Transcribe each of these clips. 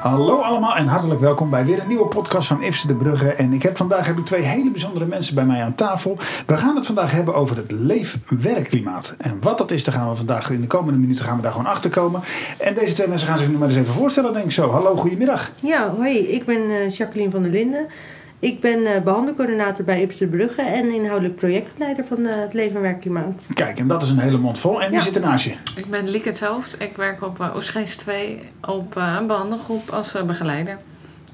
Hallo allemaal en hartelijk welkom bij weer een nieuwe podcast van Ipsen de Brugge. En ik heb vandaag heb ik twee hele bijzondere mensen bij mij aan tafel. We gaan het vandaag hebben over het leef-werkklimaat. En wat dat is, daar gaan we vandaag in de komende minuten gaan we daar gewoon achter komen. En deze twee mensen gaan zich nu maar eens even voorstellen, denk ik zo. Hallo, goedemiddag. Ja, hoi, ik ben eh, Jacqueline van der Linden. Ik ben uh, behandelcoördinator bij Ipsen Brugge en inhoudelijk projectleider van uh, het Leven en Werkklimaat. Kijk, en dat is een hele mond vol. En wie Ja. zit er naast je? Ik ben Lieke het Hoofd. Ik werk op uh, Oostgeest 2 op uh, een behandelgroep als uh, begeleider.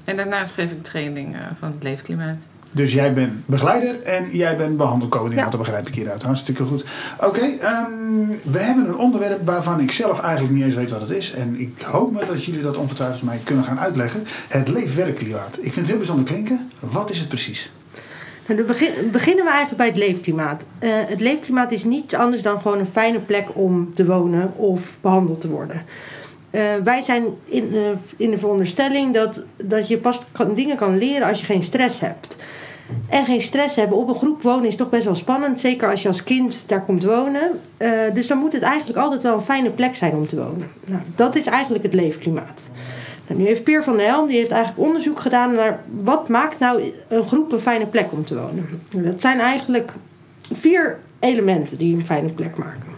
En daarnaast geef ik training uh, van het leefklimaat. Dus jij bent begeleider en jij bent behandelcoördinator, Ja. begrijp ik hieruit. Hartstikke goed. Oké, ehm, we hebben een onderwerp waarvan ik zelf eigenlijk niet eens weet wat het is. En ik hoop maar dat jullie dat ongetwijfeld mij kunnen gaan uitleggen. Het leefwerkklimaat. Ik vind het heel bijzonder klinken. Wat is het precies? Nou, dan begin, beginnen we eigenlijk bij het leefklimaat. Eh, het leefklimaat is niets anders dan gewoon een fijne plek om te wonen of behandeld te worden. Eh, wij zijn in, eh, in de veronderstelling dat, dat je pas kan, dingen kan leren als je geen stress hebt. En geen stress hebben op een groep wonen is toch best wel spannend. Zeker als je als kind daar komt wonen. Eh, dus dan moet het eigenlijk altijd wel een fijne plek zijn om te wonen. Nou, dat is eigenlijk het leefklimaat. Nou, nu heeft Peer van der Helm die heeft eigenlijk onderzoek gedaan naar wat maakt nou een groep een fijne plek om te wonen. Dat zijn eigenlijk vier elementen die een fijne plek maken.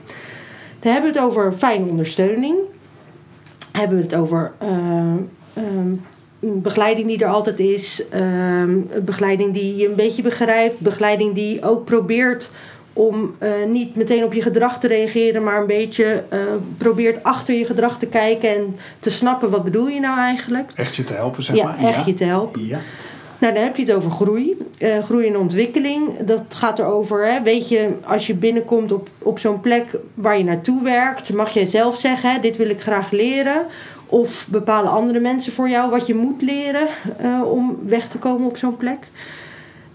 Dan hebben we het over fijne ondersteuning. Hebben we het over eh, ehm, begeleiding die er altijd is. ehm, begeleiding die je een beetje begrijpt. Begeleiding die ook probeert om eh, niet meteen op je gedrag te reageren, maar een beetje eh, probeert achter je gedrag te kijken en te snappen wat bedoel je nou eigenlijk. Echt je te helpen, zeg Ja, maar. echt je te helpen. Ja. Nou, dan heb je het over groei. Eh, groei en ontwikkeling. Dat gaat erover, hè, weet je, als je binnenkomt op, op zo'n plek waar je naartoe werkt, mag jij zelf zeggen, hè, dit wil ik graag leren. Of bepalen andere mensen voor jou wat je moet leren eh, om weg te komen op zo'n plek.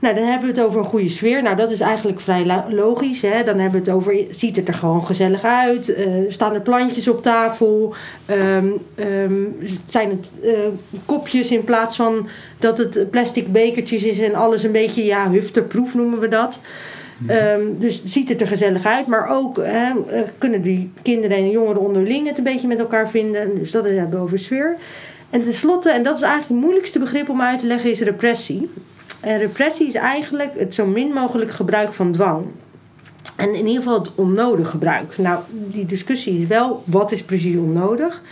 Nou, dan hebben we het over een goede sfeer. Nou, dat is eigenlijk vrij logisch. Hè? Dan hebben we het over, ziet het er gewoon gezellig uit? Eh, staan er plantjes op tafel? Ehm, ehm, zijn het eh, kopjes in plaats van dat het plastic bekertjes is en alles een beetje, ja, hufterproef noemen we dat. Ehm, dus ziet het er gezellig uit, maar ook hè, eh, kunnen die kinderen en jongeren onderling het een beetje met elkaar vinden. Dus dat is het over sfeer. En tenslotte, en dat is eigenlijk het moeilijkste begrip om uit te leggen, is repressie. En repressie is eigenlijk het zo min mogelijk gebruik van dwang. En in ieder geval het onnodig gebruik. Nou, die discussie is wel, wat is precies onnodig?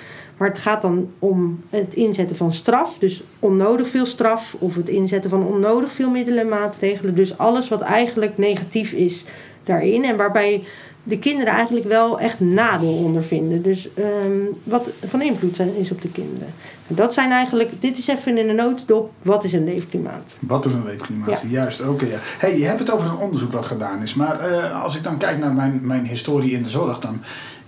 Maar het gaat dan om het inzetten van straf. Dus onnodig veel straf. Of het inzetten van onnodig veel middelen en maatregelen. Dus alles wat eigenlijk negatief is daarin. En waarbij de kinderen eigenlijk wel echt nadeel ondervinden. Dus ehm, wat van invloed zijn, is op de kinderen. En dat zijn eigenlijk, dit is even in een notendop, wat is een leefklimaat? Wat is een leefklimaat? Juist, oké. ja. Hey, je hebt het over een onderzoek wat gedaan is. Maar eh, als ik dan kijk naar mijn, mijn historie in de zorg, dan...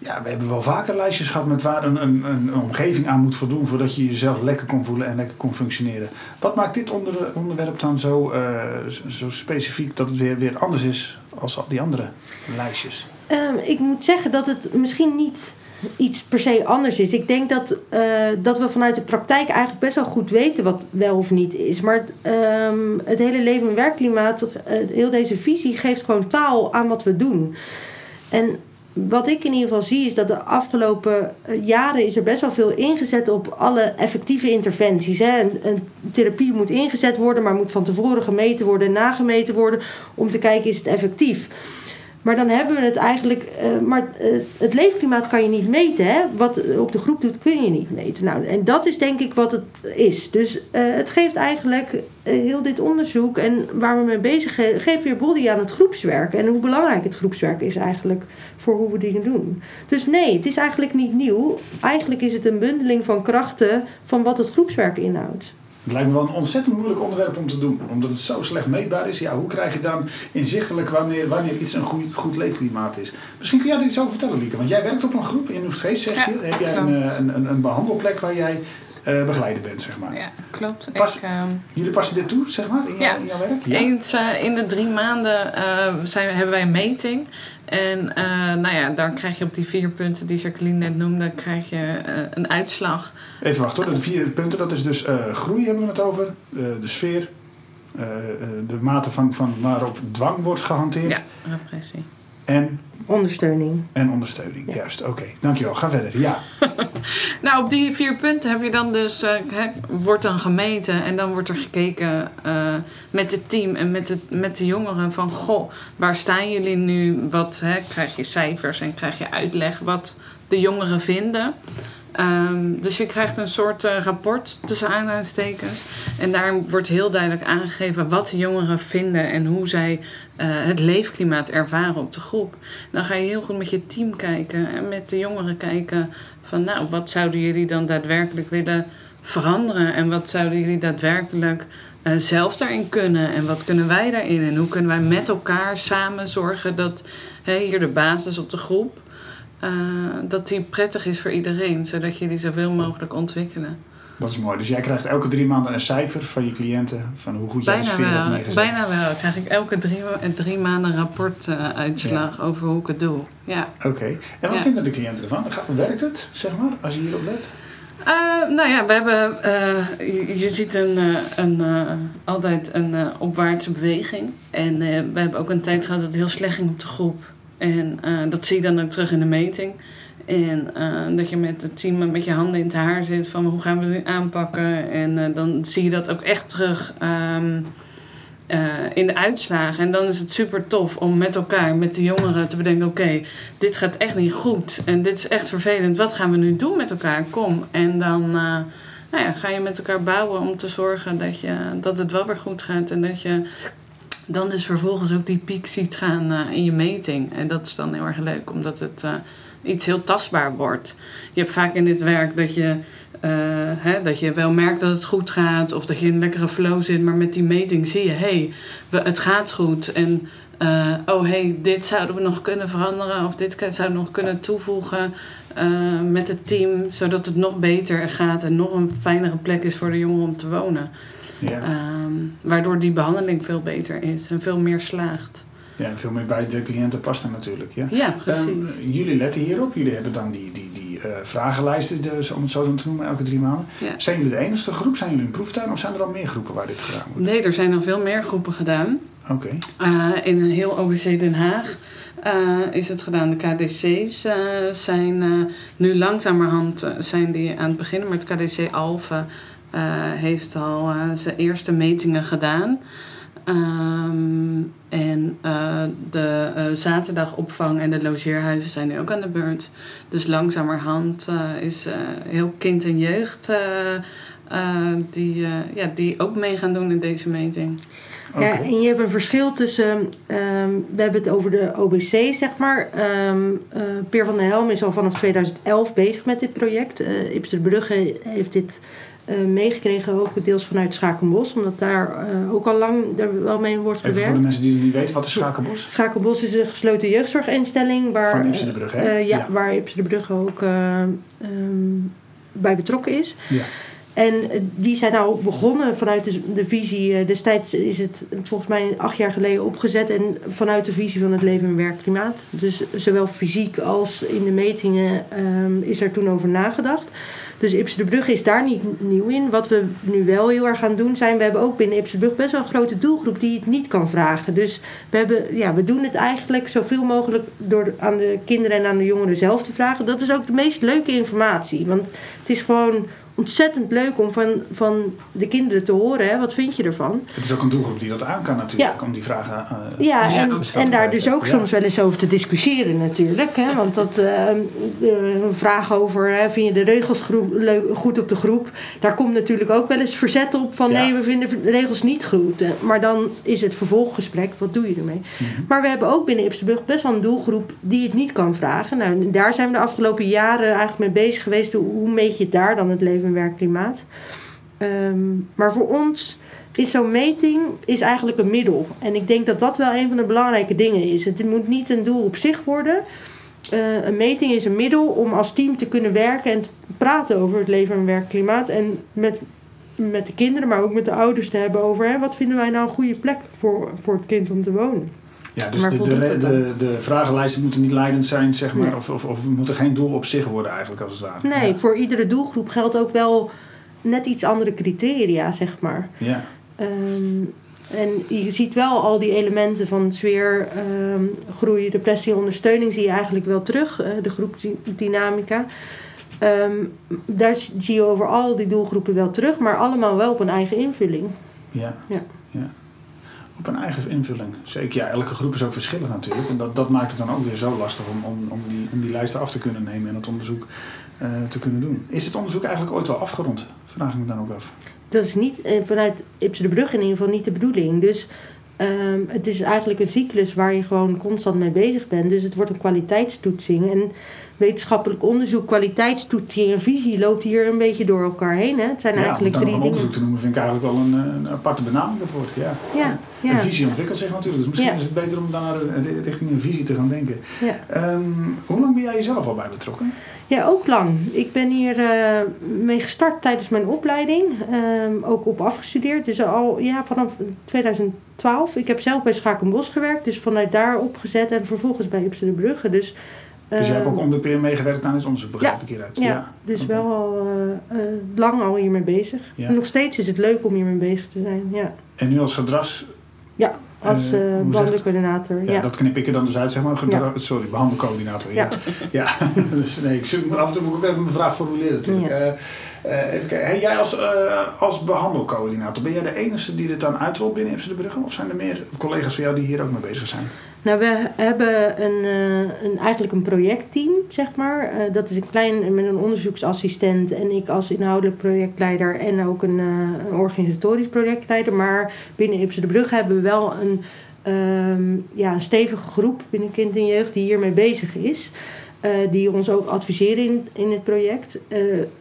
Ja, we hebben wel vaker lijstjes gehad met waar een, een, een omgeving aan moet voldoen voordat je jezelf lekker kon voelen en lekker kon functioneren. Wat maakt dit onder, onderwerp dan zo, eh, zo specifiek dat het weer, weer anders is als al die andere lijstjes? Ehm, ik moet zeggen dat het misschien niet iets per se anders is. Ik denk dat, eh, dat we vanuit de praktijk eigenlijk best wel goed weten wat wel of niet is. Maar het, ehm, hele leven- en werkklimaat, eh, heel deze visie geeft gewoon taal aan wat we doen. En wat ik in ieder geval zie is dat de afgelopen eh, jaren is er best wel veel ingezet op alle effectieve interventies. Hè. Een, een therapie moet ingezet worden, maar moet van tevoren gemeten worden en nagemeten worden om te kijken is het effectief. Maar dan hebben we het eigenlijk. eh, maar eh, het leefklimaat kan je niet meten. Hè? Wat op de groep doet, kun je niet meten. Nou, en dat is denk ik wat het is. Dus eh, het geeft eigenlijk heel dit onderzoek en waar we mee bezig zijn, geeft weer body aan het groepswerk. En hoe belangrijk het groepswerk is eigenlijk voor hoe we dingen doen. Dus nee, het is eigenlijk niet nieuw. Eigenlijk is het een bundeling van krachten van wat het groepswerk inhoudt. Het lijkt me wel een ontzettend moeilijk onderwerp om te doen. Omdat het zo slecht meetbaar is. Ja, hoe krijg je dan inzichtelijk wanneer, wanneer iets een goed, goed leefklimaat is? Misschien kun jij er iets over vertellen, Lieke. Want jij werkt op een groep in Oestgeest, zeg Ja, je. Heb jij een, eh, een, een, een behandelplek waar jij eh, begeleider bent, zeg maar. Ja, klopt. Pas- Ik, ehm, Jullie passen dit toe, zeg maar, in, jouw, Ja. in jouw werk? Ja. Eens eh, in de drie maanden zijn, hebben wij een meting. En eh, nou ja, dan krijg je op die vier punten die Jacqueline net noemde, krijg je eh, een uitslag. Even wachten hoor. De vier punten, dat is dus eh, groei hebben we het over. de sfeer. de mate van, van waarop dwang wordt gehanteerd. Ja, repressie. En, Ondersteuning. en ondersteuning. Ja. Juist, oké. Dankjewel. Ga verder. Ja. Nou, op die vier punten heb je dan dus, eh, wordt dan gemeten en dan wordt er gekeken eh, met het team en met, het, met de jongeren van, goh, waar staan jullie nu? Wat hè, krijg je cijfers en krijg je uitleg wat de jongeren vinden. Ehm, dus je krijgt een soort eh, rapport tussen aanhalingstekens. En daar wordt heel duidelijk aangegeven wat de jongeren vinden en hoe zij eh, het leefklimaat ervaren op de groep. Dan ga je heel goed met je team kijken en met de jongeren kijken van nou, wat zouden jullie dan daadwerkelijk willen veranderen en wat zouden jullie daadwerkelijk eh, zelf daarin kunnen en wat kunnen wij daarin en hoe kunnen wij met elkaar samen zorgen dat hier de basis op de groep eh, dat die prettig is voor iedereen, zodat jullie zoveel mogelijk ontwikkelen. Dat is mooi. Dus jij krijgt elke drie maanden een cijfer van je cliënten van hoe goed jij de Bijna sfeer hebt wel, neergezet. bijna wel. Krijg ik elke drie, drie maanden een rapportuitslag over hoe ik het doe. Ja. Oké. En wat Ja. vinden de cliënten ervan? Gaat- Werkt het, zeg maar, als je hierop let? Eh, nou ja, we hebben, eh, je, je ziet een, een, altijd een opwaartse beweging. En we hebben ook een tijd gehad dat het heel slecht ging op de groep. En eh, dat zie je dan ook terug in de meting. En eh, dat je met het team met je handen in het haar zit van hoe gaan we nu aanpakken. En eh, dan zie je dat ook echt terug ehm, eh, in de uitslagen. En dan is het super tof om met elkaar, met de jongeren te bedenken: oké, dit gaat echt niet goed. En dit is echt vervelend. Wat gaan we nu doen met elkaar? Kom. En dan nou ja, ga je met elkaar bouwen om te zorgen dat, je, dat het wel weer goed gaat. En dat je dan dus vervolgens ook die piek ziet gaan eh, in je meting. En dat is dan heel erg leuk, omdat het eh, iets heel tastbaar wordt. Je hebt vaak in dit werk dat je, eh, hè, dat je wel merkt dat het goed gaat. Of dat je in een lekkere flow zit. Maar met die meting zie je, hé, hey, het gaat goed. En oh, hey, dit zouden we nog kunnen veranderen. Of dit zouden we nog kunnen toevoegen met het team. Zodat het nog beter gaat en nog een fijnere plek is voor de jongeren om te wonen. Ehm, waardoor die behandeling veel beter is en veel meer slaagt. ja, en veel meer bij de cliënten past er natuurlijk. Ja. Ja, precies. Ehm, jullie letten hierop. Jullie hebben dan die, die, die eh, vragenlijsten, dus, om het zo te noemen, elke drie maanden. Ja. Zijn jullie de enige groep? Zijn jullie een proeftuin? Of zijn er al meer groepen waar dit gedaan wordt? Nee, er zijn nog veel meer groepen gedaan. Oké. Eh, in een heel OBC Den Haag eh, is het gedaan. De KDC's zijn nu langzamerhand zijn die aan het beginnen. Maar het KDC Alphen heeft al eh, zijn eerste metingen gedaan. Ehm, en eh, de eh, zaterdagopvang en de logeerhuizen zijn nu ook aan de beurt. Dus langzamerhand eh, is eh, heel kind en jeugd eh, eh, die, eh, ja, die ook mee gaan doen in deze meting. Ja, en je hebt een verschil tussen, ehm, we hebben het over de OBC, zeg maar. Ehm eh, Peer van der Helm is al vanaf 2011 bezig met dit project. Uh, Ipster Brugge heeft dit eh, meegekregen, ook deels vanuit Schakenbos, omdat daar eh, ook al lang er wel mee wordt Even voor gewerkt. de mensen die niet weten, wat is Schakenbos? Schakenbos is een gesloten jeugdzorginstelling waar, Van Ipsen de Brugge, hè? eh, ja, Ja. waar Ipsen de Brugge ook eh, ehm, bij betrokken is. Ja. En die zijn nou begonnen vanuit de, de visie. Destijds is het volgens mij acht jaar geleden opgezet. En vanuit de visie van het leven en werkklimaat. Dus zowel fysiek als in de metingen ehm, is er toen over nagedacht. Dus Ipsen de Brugge is daar niet nieuw in. Wat we nu wel heel erg gaan doen zijn... we hebben ook binnen Ipsen de Brugge best wel een grote doelgroep... die het niet kan vragen. Dus we, hebben, ja, we doen het eigenlijk zoveel mogelijk... door aan de kinderen en aan de jongeren zelf te vragen. Dat is ook de meest leuke informatie. Want het is gewoon ontzettend leuk om van, van de kinderen te horen. Hè? Wat vind je ervan? Het is ook een doelgroep die dat aan kan natuurlijk, om die vragen eh, Ja, en, en daar krijgen. dus ook Ja. soms wel eens over te discussiëren natuurlijk. Hè? Want dat eh, een vraag over, hè, vind je de regels groep, leuk- goed op de groep? Daar komt natuurlijk ook wel eens verzet op van Ja. nee, we vinden de regels niet goed. Eh, Maar dan is het vervolggesprek, wat doe je ermee? Mhm. Maar we hebben ook binnen Ipsenburg best wel een doelgroep die het niet kan vragen. Nou, daar zijn we de afgelopen jaren eigenlijk mee bezig geweest. Hoe, hoe meet je daar dan het leven werkklimaat? Ehm, maar voor ons is zo'n meting is eigenlijk een middel. En ik denk dat dat wel een van de belangrijke dingen is. Het moet niet een doel op zich worden. Eh, een meting is een middel om als team te kunnen werken en te praten over het leven en werkklimaat. En met, met de kinderen, maar ook met de ouders te hebben over hè, wat vinden wij nou een goede plek voor, voor het kind om te wonen. Ja, dus de, de, de, de vragenlijsten moeten niet leidend zijn, zeg maar, Nee. of, of, of moeten geen doel op zich worden eigenlijk, als het ware. Nee, Ja. voor iedere doelgroep geldt ook wel net iets andere criteria, zeg maar. Ja. Ehm, en je ziet wel al die elementen van sfeer, ehm, groei, depressie, ondersteuning zie je eigenlijk wel terug. eh, de groepdynamica. Ehm, daar zie je over al die doelgroepen wel terug, maar allemaal wel op een eigen invulling. Ja. Ja. ja. Op een eigen invulling. Zeker, ja, elke groep is ook verschillend natuurlijk. En dat, dat maakt het dan ook weer zo lastig om, om, om, die, om die lijsten af te kunnen nemen en het onderzoek eh, te kunnen doen. Is het onderzoek eigenlijk ooit wel afgerond? Vraag ik me dan ook af. Dat is niet eh, vanuit Ipsen de Brug in ieder geval niet de bedoeling. Dus ehm, het is eigenlijk een cyclus waar je gewoon constant mee bezig bent. Dus het wordt een kwaliteitstoetsing. En wetenschappelijk onderzoek, kwaliteitstoetsing en visie loopt hier een beetje door elkaar heen. Hè? Het zijn Ja, eigenlijk drie een onderzoek dingen. te noemen vind ik eigenlijk wel een, een aparte benaming daarvoor. Ja. Ja, visie ontwikkelt zich natuurlijk. Dus misschien Ja. is het beter om daar eh, richting een visie te gaan denken. ja. Ehm, hoe lang ben jij jezelf al bij betrokken? Ja, ook lang. Ik ben hier eh, mee gestart tijdens mijn opleiding. Ehm, ook op afgestudeerd. Dus al ja, vanaf 2012. Ik heb zelf bij Schakenbos gewerkt. Dus vanuit daar opgezet. En vervolgens bij Ipsen de Brugge. Dus, Dus jij hebt ook ehm, om de peer meegewerkt aan het onderzoek, begrijp Ja, ik hieruit. Ja, dus Oké. wel al eh, eh, lang al hiermee bezig. Ja. En nog steeds is het leuk om hiermee bezig te zijn. Ja, En nu als gedrags... ja als Eh, eh behandelcoördinator. Ja, Ja, dat knip ik er dan dus uit, zeg maar. Gedra- Sorry, behandelcoördinator. Ja. ja. dus nee, ik zoek, af en toe moet ik ook even mijn vraag formuleren natuurlijk. Eh, eh, even kijken. Hey, jij als, eh, als behandelcoördinator, ben jij de enige die dit dan uitrolt binnen Ipsen de Brugge? Of zijn er meer collega's van jou die hier ook mee bezig zijn? Nou, we hebben een, eh, een, eigenlijk een projectteam, zeg maar. Eh, dat is een klein, met een onderzoeksassistent en ik als inhoudelijk projectleider en ook een, eh, een organisatorisch projectleider. Maar binnen Ipsen de Brugge hebben we wel een, ehm, ja, een stevige groep binnen kind en jeugd die hiermee bezig is. die ons ook adviseren in, in het project.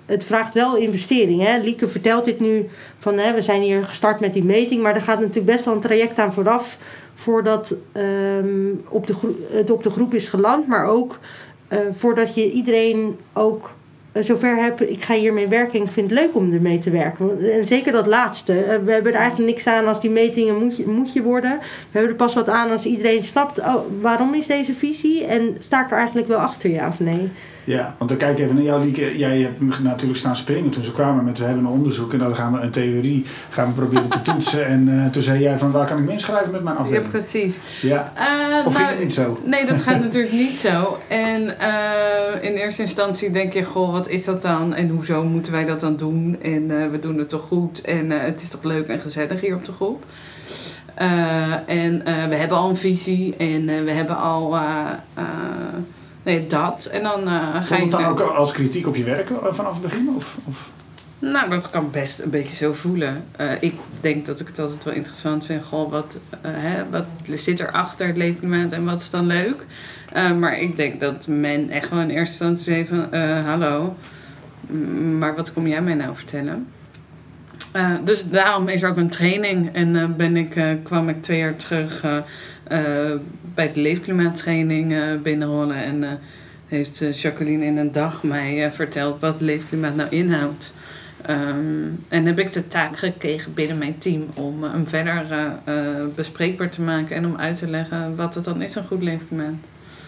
Het vraagt wel investering. Hè? Lieke vertelt dit nu van hè, we zijn hier gestart met die meting, maar er gaat natuurlijk best wel een traject aan vooraf voordat ehm, op de het op de groep is geland, maar ook eh, voordat je iedereen ook zover hebt, ik ga hiermee werken en ik vind het leuk om ermee te werken. En zeker dat laatste. Eh, we hebben er eigenlijk niks aan als die metingen moet je, moet je worden. We hebben er pas wat aan als iedereen snapt, oh, waarom is deze visie? En sta ik er eigenlijk wel achter, ja of nee? Ja, want dan kijk ik even naar jou, Lieke. Jij hebt natuurlijk staan springen toen ze kwamen met we hebben een onderzoek en dan gaan we een theorie gaan we proberen te toetsen. En eh, toen zei jij van waar kan ik me inschrijven met mijn Ja, afdeling? precies. Ja. Eh, Of ging nou, het niet zo? Nee, dat gaat natuurlijk niet zo. En eh, in eerste instantie denk je, goh, wat is dat dan? En hoezo moeten wij dat dan doen? En eh, we doen het toch goed? En eh, het is toch leuk en gezellig hier op de groep? Eh, en we hebben al een visie en we hebben al nee, dat. En dan ga Vond je... het dan ook als kritiek op je werk vanaf het begin? Of, of? Nou, dat kan best een beetje zo voelen. Eh, ik denk dat ik het altijd wel interessant vind. Goh, wat, eh, hè, wat zit er achter het leefklimaat en wat is dan leuk? Eh, maar ik denk dat men echt wel in eerste instantie eh, hallo, m- maar wat kom jij mij nou vertellen? Dus daarom is er ook een training. En ben ik, kwam ik twee jaar terug bij de leefklimaattraining binnenrollen. En heeft Jacqueline in een dag mij verteld wat leefklimaat nou inhoudt. Ehm, en heb ik de taak gekregen binnen mijn team om hem verder eh, eh, bespreekbaar te maken en om uit te leggen wat het dan is, een goed leefklimaat.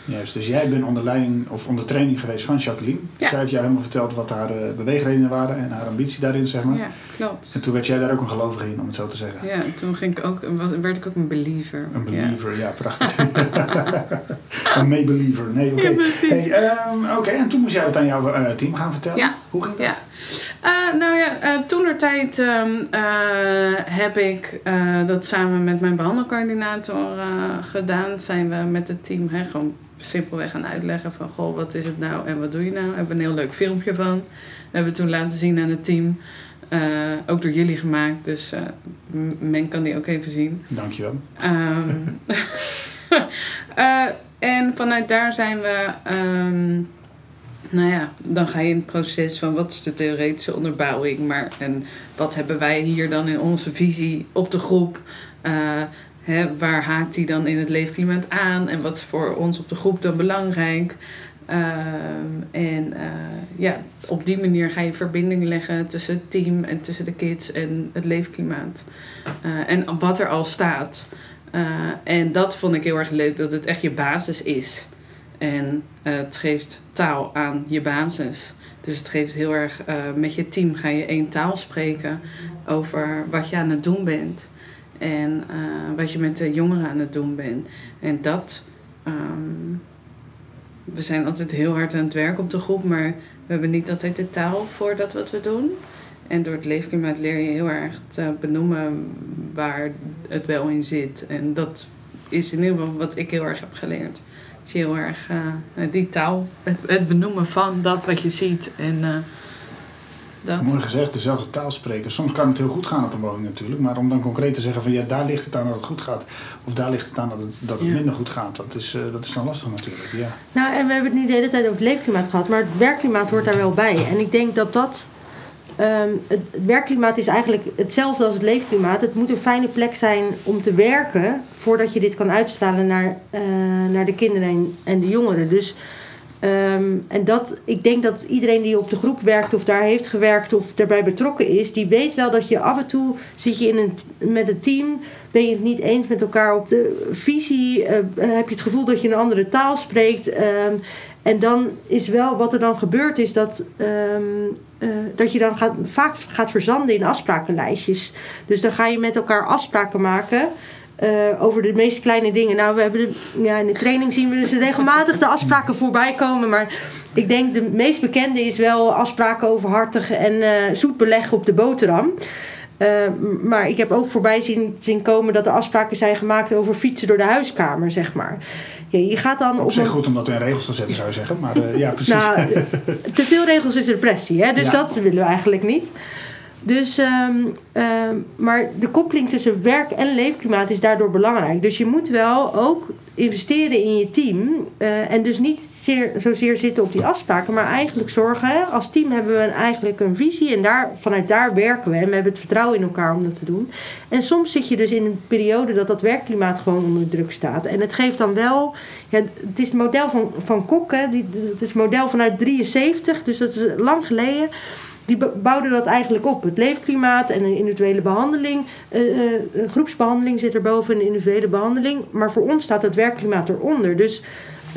Juist, dus jij bent onder leiding of onder training geweest van Jacqueline. Ja. Zij heeft jou helemaal verteld wat haar eh, beweegredenen waren en haar ambitie daarin, zeg maar. Ja, klopt. En toen werd jij daar ook een gelovige in, om het zo te zeggen. Ja, toen ging ik ook, werd ik ook een believer. Een Ja. believer, ja, prachtig. een may-believer. Nee, oké. Ja, precies. Hey, ehm, oké, en toen moest jij het aan jouw eh, team gaan vertellen. Ja. Hoe ging dat? Ja. Eh, nou ja, eh toen er tijd heb ik dat samen met mijn behandelcoördinator eh, gedaan. Zijn we met het team hè, gewoon simpelweg gaan uitleggen van... Goh, wat is het nou en wat doe je nou? Daar hebben we een heel leuk filmpje van. Dat hebben we toen laten zien aan het team. Ook door jullie gemaakt, dus men kan die ook even zien. Dankjewel. Ehm, eh, en vanuit daar zijn we, ehm, nou ja, dan ga je in het proces van wat is de theoretische onderbouwing, maar en wat hebben wij hier dan in onze visie op de groep? Eh, hè, waar haakt die dan in het leefklimaat aan en wat is voor ons op de groep dan belangrijk? Ehm, en eh, ja, op die manier ga je verbinding leggen tussen het team en tussen de kids en het leefklimaat. Eh, en wat er al staat. Eh, en dat vond ik heel erg leuk, dat het echt je basis is. En eh, het geeft taal aan je basis. Dus het geeft heel erg, eh, met je team ga je één taal spreken over wat je aan het doen bent. En wat je met de jongeren aan het doen bent. En dat, ehm, we zijn altijd heel hard aan het werk op de groep, maar we hebben niet altijd de taal voor dat wat we doen. En door het leefklimaat leer je heel erg te benoemen waar het wel in zit. En dat is in ieder geval wat ik heel erg heb geleerd. Dat je heel erg uh, die taal, het, het, benoemen van dat wat je ziet. En, uh, dat. Mooi gezegd, dezelfde taal spreken. Soms kan het heel goed gaan op een woning natuurlijk. Maar om dan concreet te zeggen van ja, daar ligt het aan dat het goed gaat. Of daar ligt het aan dat het, dat het minder goed gaat. Dat is, uh, dat is dan lastig natuurlijk. Ja. Nou, en we hebben het niet de hele tijd over het leefklimaat gehad. Maar het werkklimaat hoort daar wel bij. En ik denk dat dat Um, het werkklimaat is eigenlijk hetzelfde als het leefklimaat. Het moet een fijne plek zijn om te werken voordat je dit kan uitstralen naar, uh, naar de kinderen en, de jongeren. Dus, um, en dat, ik denk dat iedereen die op de groep werkt of daar heeft gewerkt of daarbij betrokken is, die weet wel dat je af en toe zit je in een, met een team, ben je het niet eens met elkaar op de visie, uh, heb je het gevoel dat je een andere taal spreekt. Um, en dan is wel wat er dan gebeurt, is dat, um, uh, dat je dan gaat, vaak gaat verzanden in afsprakenlijstjes. Dus dan ga je met elkaar afspraken maken. Uh, over de meest kleine dingen. Nou, we hebben ja, in de training zien we dus regelmatig de afspraken voorbij komen. Maar ik denk de meest bekende is wel afspraken over hartig en uh, zoet beleggen op de boterham. Uh, maar ik heb ook voorbij zien, zien komen dat er afspraken zijn gemaakt over fietsen door de huiskamer, zeg maar. Ja, je gaat dan op, op zich een... goed om dat in regels te zetten, zou je zeggen. Maar uh, ja, precies. nou, te veel regels is repressie, hè? dus ja. dat willen we eigenlijk niet. Dus, um, um, maar de koppeling tussen werk en leefklimaat is daardoor belangrijk. Dus je moet wel ook investeren in je team. Uh, en dus niet zeer, zozeer zitten op die afspraken, maar eigenlijk zorgen. Als team hebben we eigenlijk een visie en daar, vanuit daar werken we. En we hebben het vertrouwen in elkaar om dat te doen. En soms zit je dus in een periode dat dat werkklimaat gewoon onder druk staat. En het geeft dan wel. Het is het model van, van Kok, die, het is het model vanuit 73, dus dat is lang geleden die bouwden dat eigenlijk op. Het leefklimaat en een individuele behandeling. Uh, uh, groepsbehandeling zit erboven, een individuele behandeling. Maar voor ons staat het werkklimaat eronder. Dus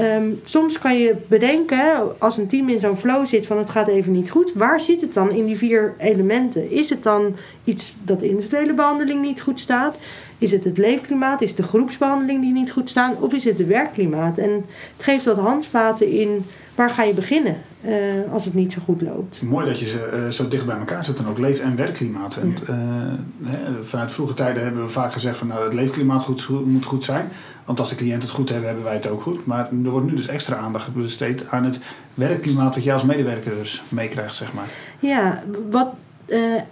um, soms kan je bedenken, als een team in zo'n flow zit van het gaat even niet goed. Waar zit het dan in die vier elementen? Is het dan iets dat de individuele behandeling niet goed staat? Is het het leefklimaat? Is het de groepsbehandeling die niet goed staan? Of is het het werkklimaat? En het geeft wat handvaten in waar ga je beginnen uh, als het niet zo goed loopt. Mooi dat je ze uh, zo dicht bij elkaar zet en ook leef- en werkklimaat. En, uh, hè, vanuit vroege tijden hebben we vaak gezegd van nou, het leefklimaat goed, moet goed zijn. Want als de cliënten het goed hebben, hebben wij het ook goed. Maar er wordt nu dus extra aandacht besteed aan het werkklimaat dat jij als medewerker dus meekrijgt, zeg maar. Ja, wat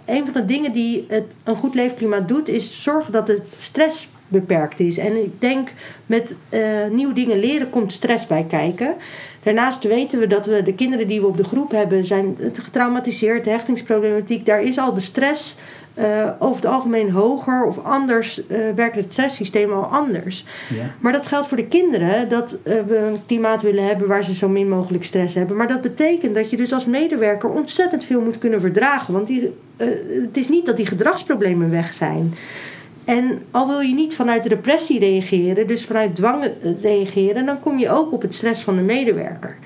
een van de dingen die het, een goed leefklimaat doet, is zorgen dat de stress beperkt is. En ik denk met nieuwe dingen leren komt stress bij kijken. Daarnaast weten we dat we de kinderen die we op de groep hebben, zijn getraumatiseerd, de hechtingsproblematiek. Daar is al de stress uh, over het algemeen hoger of anders uh, werkt het stresssysteem al anders. Ja. Maar dat geldt voor de kinderen dat uh, we een klimaat willen hebben waar ze zo min mogelijk stress hebben. Maar dat betekent dat je dus als medewerker ontzettend veel moet kunnen verdragen. Want die, het is niet dat die gedragsproblemen weg zijn. En al wil je niet vanuit de repressie reageren, dus vanuit dwang reageren, dan kom je ook op het stress van de medewerker.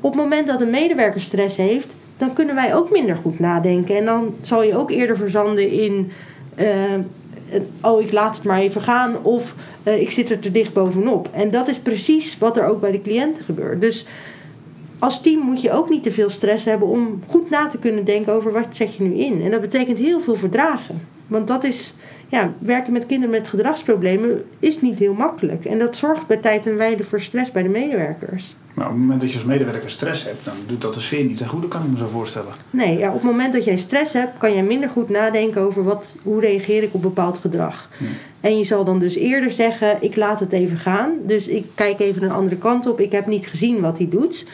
Op het moment dat een medewerker stress heeft, dan kunnen wij ook minder goed nadenken. En dan zal je ook eerder verzanden in. Uh, oh, ik laat het maar even gaan. Of uh, ik zit er te dicht bovenop. En dat is precies wat er ook bij de cliënten gebeurt. Dus als team moet je ook niet te veel stress hebben om goed na te kunnen denken over wat zet je nu in. En dat betekent heel veel verdragen. Want dat is ja, werken met kinderen met gedragsproblemen is niet heel makkelijk. En dat zorgt bij tijd en wijde voor stress bij de medewerkers. Maar op het moment dat je als medewerker stress hebt, dan doet dat de sfeer niet ten goede, kan ik me zo voorstellen. Nee, ja, op het moment dat jij stress hebt, kan jij minder goed nadenken over wat, hoe reageer ik op bepaald gedrag. En je zal dan dus eerder zeggen, ik laat het even gaan. Dus ik kijk even een andere kant op, ik heb niet gezien wat hij doet.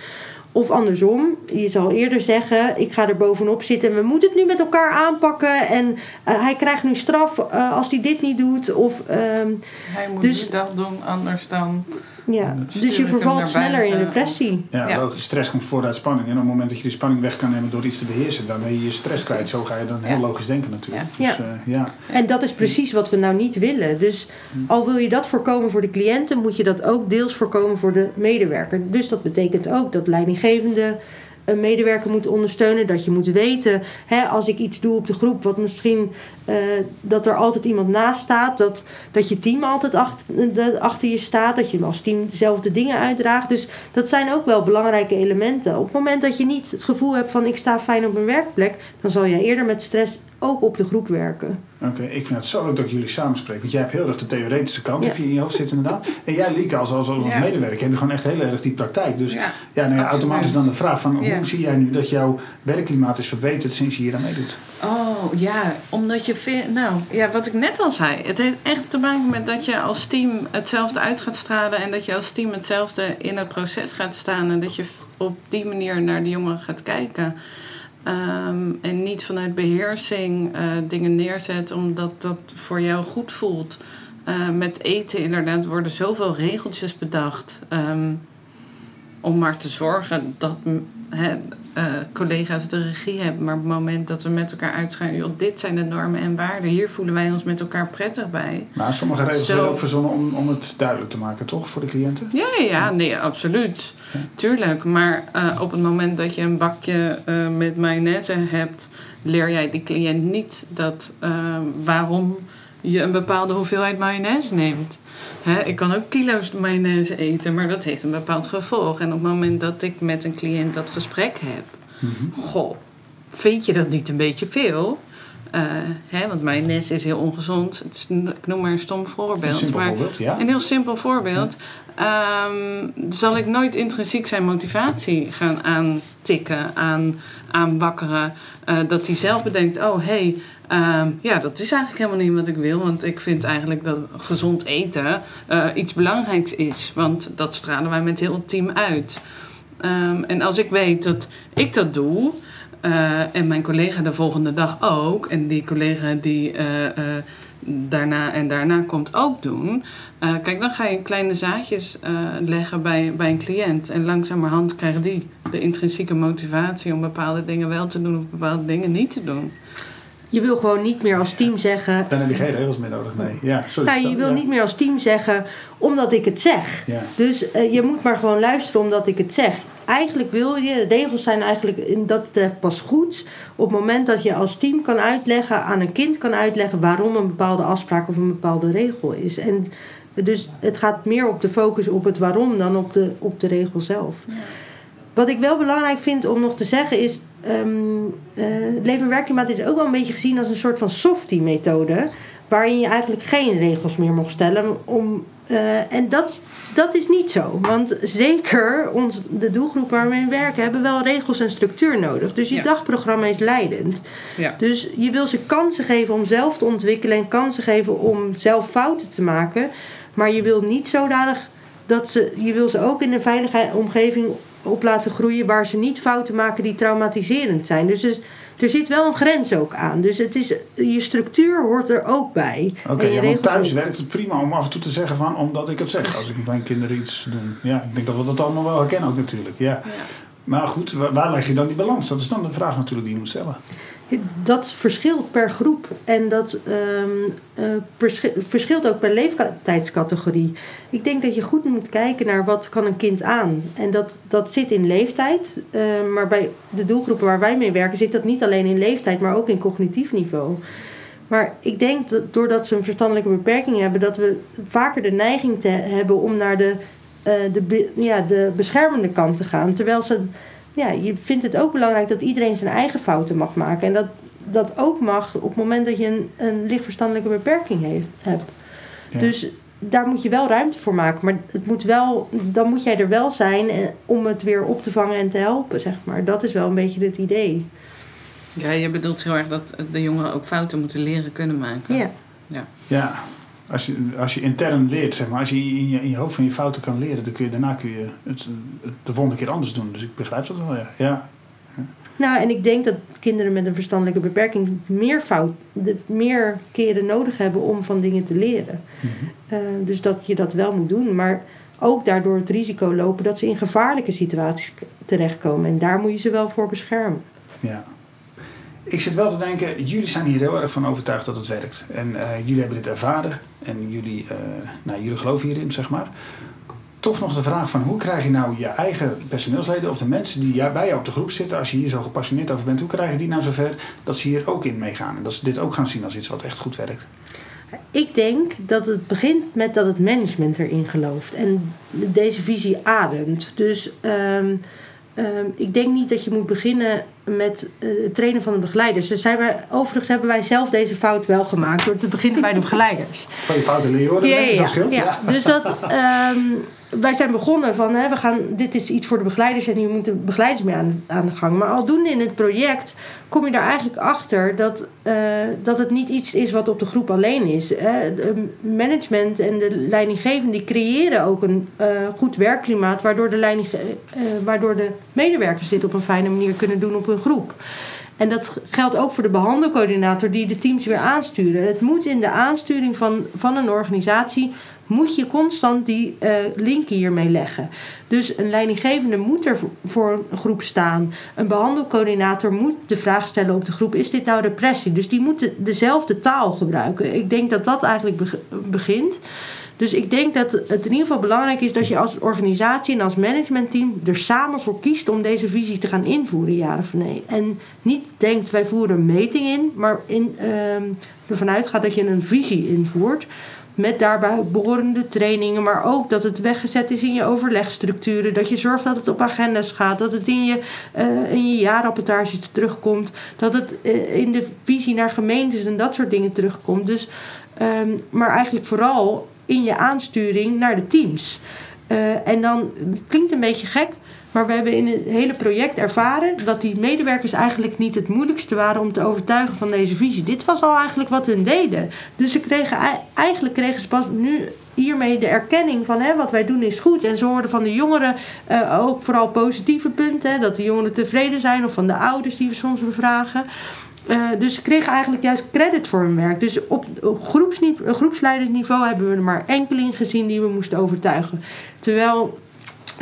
Of andersom, je zal eerder zeggen: ik ga er bovenop zitten en we moeten het nu met elkaar aanpakken. En uh, hij krijgt nu straf uh, als hij dit niet doet. Of, uh, hij moet dus, dat doen, anders dan. Ja, dus je vervalt sneller in depressie. Ja, ja, logisch. Stress komt voort uit spanning. En op het moment dat je die spanning weg kan nemen door iets te beheersen, dan ben je je stress kwijt. Zo ga je dan heel ja. logisch denken natuurlijk. Ja. Dus, uh, ja. En dat is precies wat we nou niet willen. Dus al wil je dat voorkomen voor de cliënten, moet je dat ook deels voorkomen voor de medewerker. Dus dat betekent ook dat leidinggevende een medewerker moet ondersteunen. Dat je moet weten, hè, als ik iets doe op de groep, wat misschien eh, dat er altijd iemand naast staat. Dat, dat je team altijd achter, achter je staat. Dat je als team dezelfde dingen uitdraagt. Dus dat zijn ook wel belangrijke elementen. Op het moment dat je niet het gevoel hebt van ik sta fijn op mijn werkplek, dan zal je eerder met stress ook op de groep werken. Oké, ik vind het zo leuk dat jullie samenspreken. Want jij hebt heel erg de theoretische kant Ja. heb je in je hoofd zitten inderdaad. En jij, Lieke, als, als, als Ja. medewerker, heb je gewoon echt heel erg die praktijk. Dus ja, Ja, nou automatisch dan de vraag van Ja. hoe zie jij nu dat jouw werkklimaat is verbeterd sinds je hier aan meedoet? Oh ja, omdat je vindt. Nou ja, wat ik net al zei. Het heeft echt te maken met dat je als team hetzelfde uit gaat stralen. En dat je als team hetzelfde in het proces gaat staan. En dat je op die manier naar de jongeren gaat kijken. Ehm, en niet vanuit beheersing eh, dingen neerzet omdat dat voor jou goed voelt. Eh, met eten inderdaad worden zoveel regeltjes bedacht. ehm, om maar te zorgen dat hè, eh, collega's de regie hebben. Maar op het moment dat we met elkaar uitschrijven... joh, dit zijn de normen en waarden. Hier voelen wij ons met elkaar prettig bij. Maar sommige regels werden ook verzonnen om, om het duidelijk te maken, toch, voor de cliënten? Ja, ja, nee, absoluut. Tuurlijk. Maar eh, op het moment dat je een bakje eh, met mayonaise hebt... leer jij die cliënt niet dat, eh, waarom je een bepaalde hoeveelheid mayonaise neemt. Hè, ik kan ook kilo's mayonaise eten, maar dat heeft een bepaald gevolg. En op het moment dat ik met een cliënt dat gesprek heb... Goh, vind je dat niet een beetje veel? Eh, hè, want mayonaise is heel ongezond. Het is, ik noem maar een stom voorbeeld. Een simpel maar voorbeeld, ja. een heel simpel voorbeeld. Ehm, zal ik nooit intrinsiek zijn motivatie gaan aantikken, aan, aanwakkeren. eh, dat hij zelf bedenkt, oh hé, hey, ehm, ja, dat is eigenlijk helemaal niet wat ik wil. Want ik vind eigenlijk dat gezond eten eh, iets belangrijks is. Want dat stralen wij met heel het team uit. Ehm, en als ik weet dat ik dat doe... eh, en mijn collega de volgende dag ook... en die collega die eh, daarna en daarna komt ook doen... kijk, dan ga je kleine zaadjes leggen bij, bij een cliënt... en langzamerhand krijgt die de intrinsieke motivatie... om bepaalde dingen wel te doen of bepaalde dingen niet te doen. Je wil gewoon niet meer als team zeggen. Dan heb je geen regels meer nodig, nee. Ja, sorry. Nou, je wil Ja. niet meer als team zeggen omdat ik het zeg. Ja. Dus eh, je moet maar gewoon luisteren omdat ik het zeg. Eigenlijk wil je, regels zijn eigenlijk in dat betreft pas goed. Op het moment dat je als team kan uitleggen, aan een kind kan uitleggen waarom een bepaalde afspraak of een bepaalde regel is. En dus het gaat meer op de focus op het waarom dan op de, op de regel zelf. Wat ik wel belangrijk vind om nog te zeggen is. Eh, leven- en werkklimaat is ook wel een beetje gezien als een soort van softie-methode. Waarin je eigenlijk geen regels meer mag stellen. Om, eh, en dat, dat is niet zo. Want zeker ons, de doelgroep waar we in werken hebben wel regels en structuur nodig. Dus je Ja. dagprogramma is leidend. Ja. Dus je wil ze kansen geven om zelf te ontwikkelen en kansen geven om zelf fouten te maken. Maar je wil niet zodanig dat ze. Je wil ze ook in een veilige omgeving op laten groeien waar ze niet fouten maken die traumatiserend zijn. Dus er, er zit wel een grens ook aan. Dus het is, je structuur hoort er ook bij. Oké, En je ja, want thuis ook. werkt het prima om af en toe te zeggen van omdat ik het zeg. Als ik met mijn kinderen iets doe. Ja, ik denk dat we dat allemaal wel herkennen ook natuurlijk. Ja. Ja. Maar goed, waar, waar leg je dan die balans? Dat is dan de vraag natuurlijk die je moet stellen. Dat verschilt per groep en dat ehm, eh, verschilt ook per leeftijdscategorie. Ik denk dat je goed moet kijken naar wat kan een kind aan. En dat, dat zit in leeftijd. eh, maar bij de doelgroepen waar wij mee werken zit dat niet alleen in leeftijd, maar ook in cognitief niveau. Maar ik denk dat doordat ze een verstandelijke beperking hebben, dat we vaker de neiging hebben om naar de, eh, de, ja, de beschermende kant te gaan. Terwijl ze, ja, je vindt het ook belangrijk dat iedereen zijn eigen fouten mag maken. En dat dat ook mag op het moment dat je een, een licht verstandelijke beperking heeft, hebt. Ja. Dus daar moet je wel ruimte voor maken. Maar het moet wel, dan moet jij er wel zijn eh, om het weer op te vangen en te helpen, zeg maar. Dat is wel een beetje het idee. ja, je bedoelt heel erg dat de jongeren ook fouten moeten leren kunnen maken. Ja. Ja, als je, als je intern leert, zeg maar, als je in je, in je hoofd van je fouten kan leren, dan kun je daarna kun je het, het de volgende keer anders doen. Dus ik begrijp dat wel, ja. ja. Nou, en ik denk dat kinderen met een verstandelijke beperking meer, fout, meer keren nodig hebben om van dingen te leren. Mhm. Eh, dus dat je dat wel moet doen. Maar ook daardoor het risico lopen dat ze in gevaarlijke situaties terechtkomen. En daar moet je ze wel voor beschermen. Ja. Ik zit wel te denken, jullie zijn hier heel erg van overtuigd dat het werkt. En eh, jullie hebben dit ervaren en jullie, eh, nou, jullie geloven hierin, zeg maar. toch nog de vraag van hoe krijg je nou je eigen personeelsleden of de mensen die bij jou op de groep zitten, als je hier zo gepassioneerd over bent, hoe krijg je die nou zover dat ze hier ook in meegaan en dat ze dit ook gaan zien als iets wat echt goed werkt? Ik denk dat het begint met dat het management erin gelooft en deze visie ademt. Dus ehm, ehm, ik denk niet dat je moet beginnen met eh, het trainen van de begeleiders. Dus zijn we, overigens hebben wij zelf deze fout wel gemaakt door te beginnen bij de begeleiders. Van je fouten leren hoor, dat Ja, ja, scheelt. ja. Dus dat, ehm, wij zijn begonnen van, hè, we gaan, dit is iets voor de begeleiders en hier moeten begeleiders mee aan, de gang. Maar aldoende in het project kom je daar eigenlijk achter dat, eh, dat het niet iets is wat op de groep alleen is. Hè. Management en de leidinggevenden creëren ook een eh, goed werkklimaat waardoor de, leiding, eh, waardoor de medewerkers dit op een fijne manier kunnen doen op hun groep. En dat geldt ook voor de behandelcoördinator die de teams weer aansturen. Het moet in de aansturing van, van een organisatie moet je constant die eh link hiermee leggen. Dus een leidinggevende moet er voor- een groep staan. Een behandelcoördinator moet de vraag stellen op de groep: is dit nou depressie? Dus die moeten dezelfde taal gebruiken. Ik denk dat dat eigenlijk beg- begint. Dus ik denk dat het in ieder geval belangrijk is dat je als organisatie en als managementteam er samen voor kiest om deze visie te gaan invoeren, ja of nee. En niet denkt wij voeren een meting in, maar in, ehm, ervan uitgaat dat je een visie invoert. Met daarbij behorende trainingen, maar ook dat het weggezet is in je overlegstructuren. Dat je zorgt dat het op agenda's gaat. Dat het in je, eh, in je jaarrapportages terugkomt. Dat het eh, in de visie naar gemeentes en dat soort dingen terugkomt. Dus, ehm, maar eigenlijk vooral in je aansturing naar de teams. Eh, en dan, het klinkt een beetje gek, maar we hebben in het hele project ervaren dat die medewerkers eigenlijk niet het moeilijkste waren om te overtuigen van deze visie. Dit was al eigenlijk wat hun deden. Dus ze kregen, ei- eigenlijk kregen ze pas nu hiermee de erkenning van hè, wat wij doen is goed. En ze hoorden van de jongeren eh, ook vooral positieve punten. Hè, dat de jongeren tevreden zijn of van de ouders die we soms bevragen. Eh, dus ze kregen eigenlijk juist credit voor hun werk. Dus op, op groepsleidersniveau hebben we er maar enkeling gezien die we moesten overtuigen. Terwijl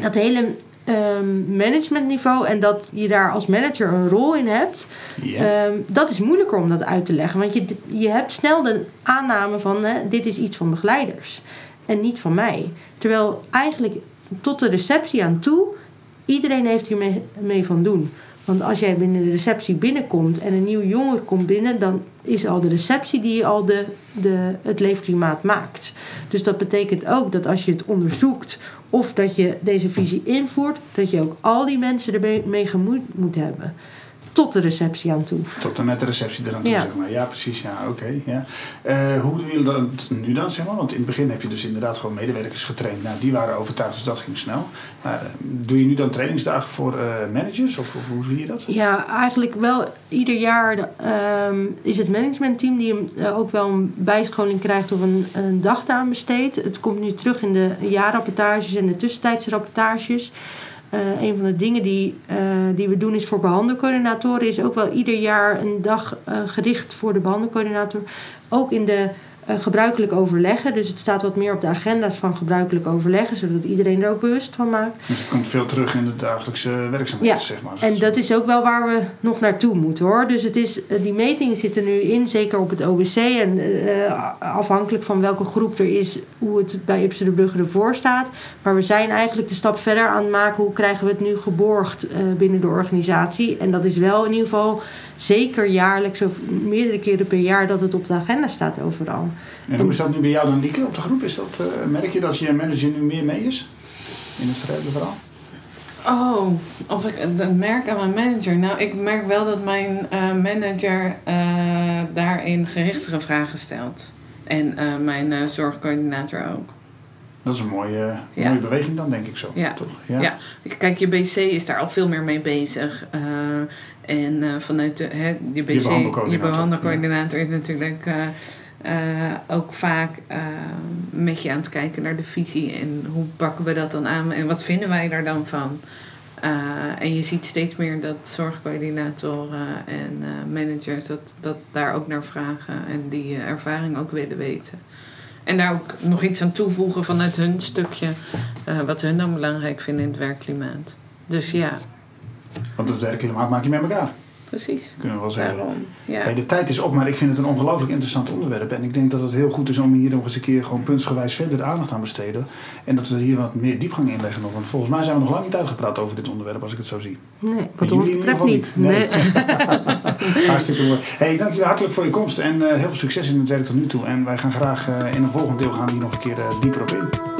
dat hele ehm, managementniveau en dat je daar als manager een rol in hebt. Ehm, dat is moeilijker om dat uit te leggen. Want je, je hebt snel de aanname van hè, dit is iets van begeleiders en niet van mij. Terwijl eigenlijk tot de receptie aan toe, iedereen heeft hiermee mee van doen. Want als jij binnen de receptie binnenkomt en een nieuw jongere komt binnen, dan is al de receptie die al de, de, het leefklimaat maakt. Dus dat betekent ook dat als je het onderzoekt of dat je deze visie invoert, dat je ook al die mensen ermee mee gemoeid moet hebben. Tot de receptie aan toe. Tot en met de receptie eraan toe, Ja. zeg maar. Ja, precies. Ja, oké. ja. Eh, hoe doen jullie dat nu dan, zeg maar? Want in het begin heb je dus inderdaad gewoon medewerkers getraind. Nou, die waren overtuigd, dus dat ging snel. Maar eh, doe je nu dan trainingsdagen voor eh, managers? Of, of hoe zie je dat? Ja, eigenlijk wel ieder jaar ehm, is het managementteam die hem ook wel een bijscholing krijgt of een, een dag aan besteedt. Het komt nu terug in de jaarrapportages en de tussentijdse rapportages. Eh, een van de dingen die, eh, die we doen is voor behandelcoördinatoren is ook wel ieder jaar een dag eh, gericht voor de behandelcoördinator. Ook in de eh, gebruikelijk overleggen. Dus het staat wat meer op de agenda's van gebruikelijk overleggen, zodat iedereen er ook bewust van maakt. Dus het komt veel terug in de dagelijkse werkzaamheden, Ja, zeg maar. En dat is ook wel waar we nog naartoe moeten hoor. Dus het is, eh, die metingen zitten nu in, zeker op het OBC. En eh, afhankelijk van welke groep er is, hoe het bij Ipsen de Brugge ervoor staat. Maar we zijn eigenlijk de stap verder aan het maken. Hoe krijgen we het nu geborgd binnen de organisatie? En dat is wel in ieder geval zeker jaarlijks of meerdere keren per jaar dat het op de agenda staat overal. En hoe is dat nu bij jou dan, Lieke, op de groep? Is dat, eh, merk je dat je manager nu meer mee is? In het verder verhaal? Oh, of ik het merk aan mijn manager. Nou, ik merk wel dat mijn eh, manager eh, daarin gerichtere vragen stelt. En eh, mijn eh, zorgcoördinator ook. Dat is een mooie, Ja. mooie beweging dan, denk ik zo. Ja. Toch? Ja. Kijk, je BC is daar al veel meer mee bezig. Eh, en eh, vanuit de, hè, je BC, je behandelcoördinator, behandelcoördinator is natuurlijk eh, eh, ook vaak met je aan het kijken naar de visie. En hoe pakken we dat dan aan en wat vinden wij daar dan van? En je ziet steeds meer dat zorgcoördinatoren en managers dat, dat daar ook naar vragen en die ervaring ook willen weten. En daar ook nog iets aan toevoegen vanuit hun stukje, wat hun dan belangrijk vinden in het werkklimaat. Dus ja, Want het werkklimaat maak je met elkaar. precies. Kunnen we wel zeggen. Daarom, ja. Hey, de tijd is op, maar ik vind het een ongelooflijk interessant onderwerp. En ik denk dat het heel goed is om hier nog eens een keer gewoon puntsgewijs verder de aandacht aan besteden. En dat we er hier wat meer diepgang in leggen nog. Want volgens mij zijn we nog lang niet uitgepraat over dit onderwerp als ik het zo zie. Nee, wat jullie ons betreft niet. niet. Nee. Hartstikke mooi. Hey, dank jullie hartelijk voor je komst en eh, heel veel succes in het werk tot nu toe. En wij gaan graag eh, in een volgend deel gaan hier nog een keer eh, dieper op in.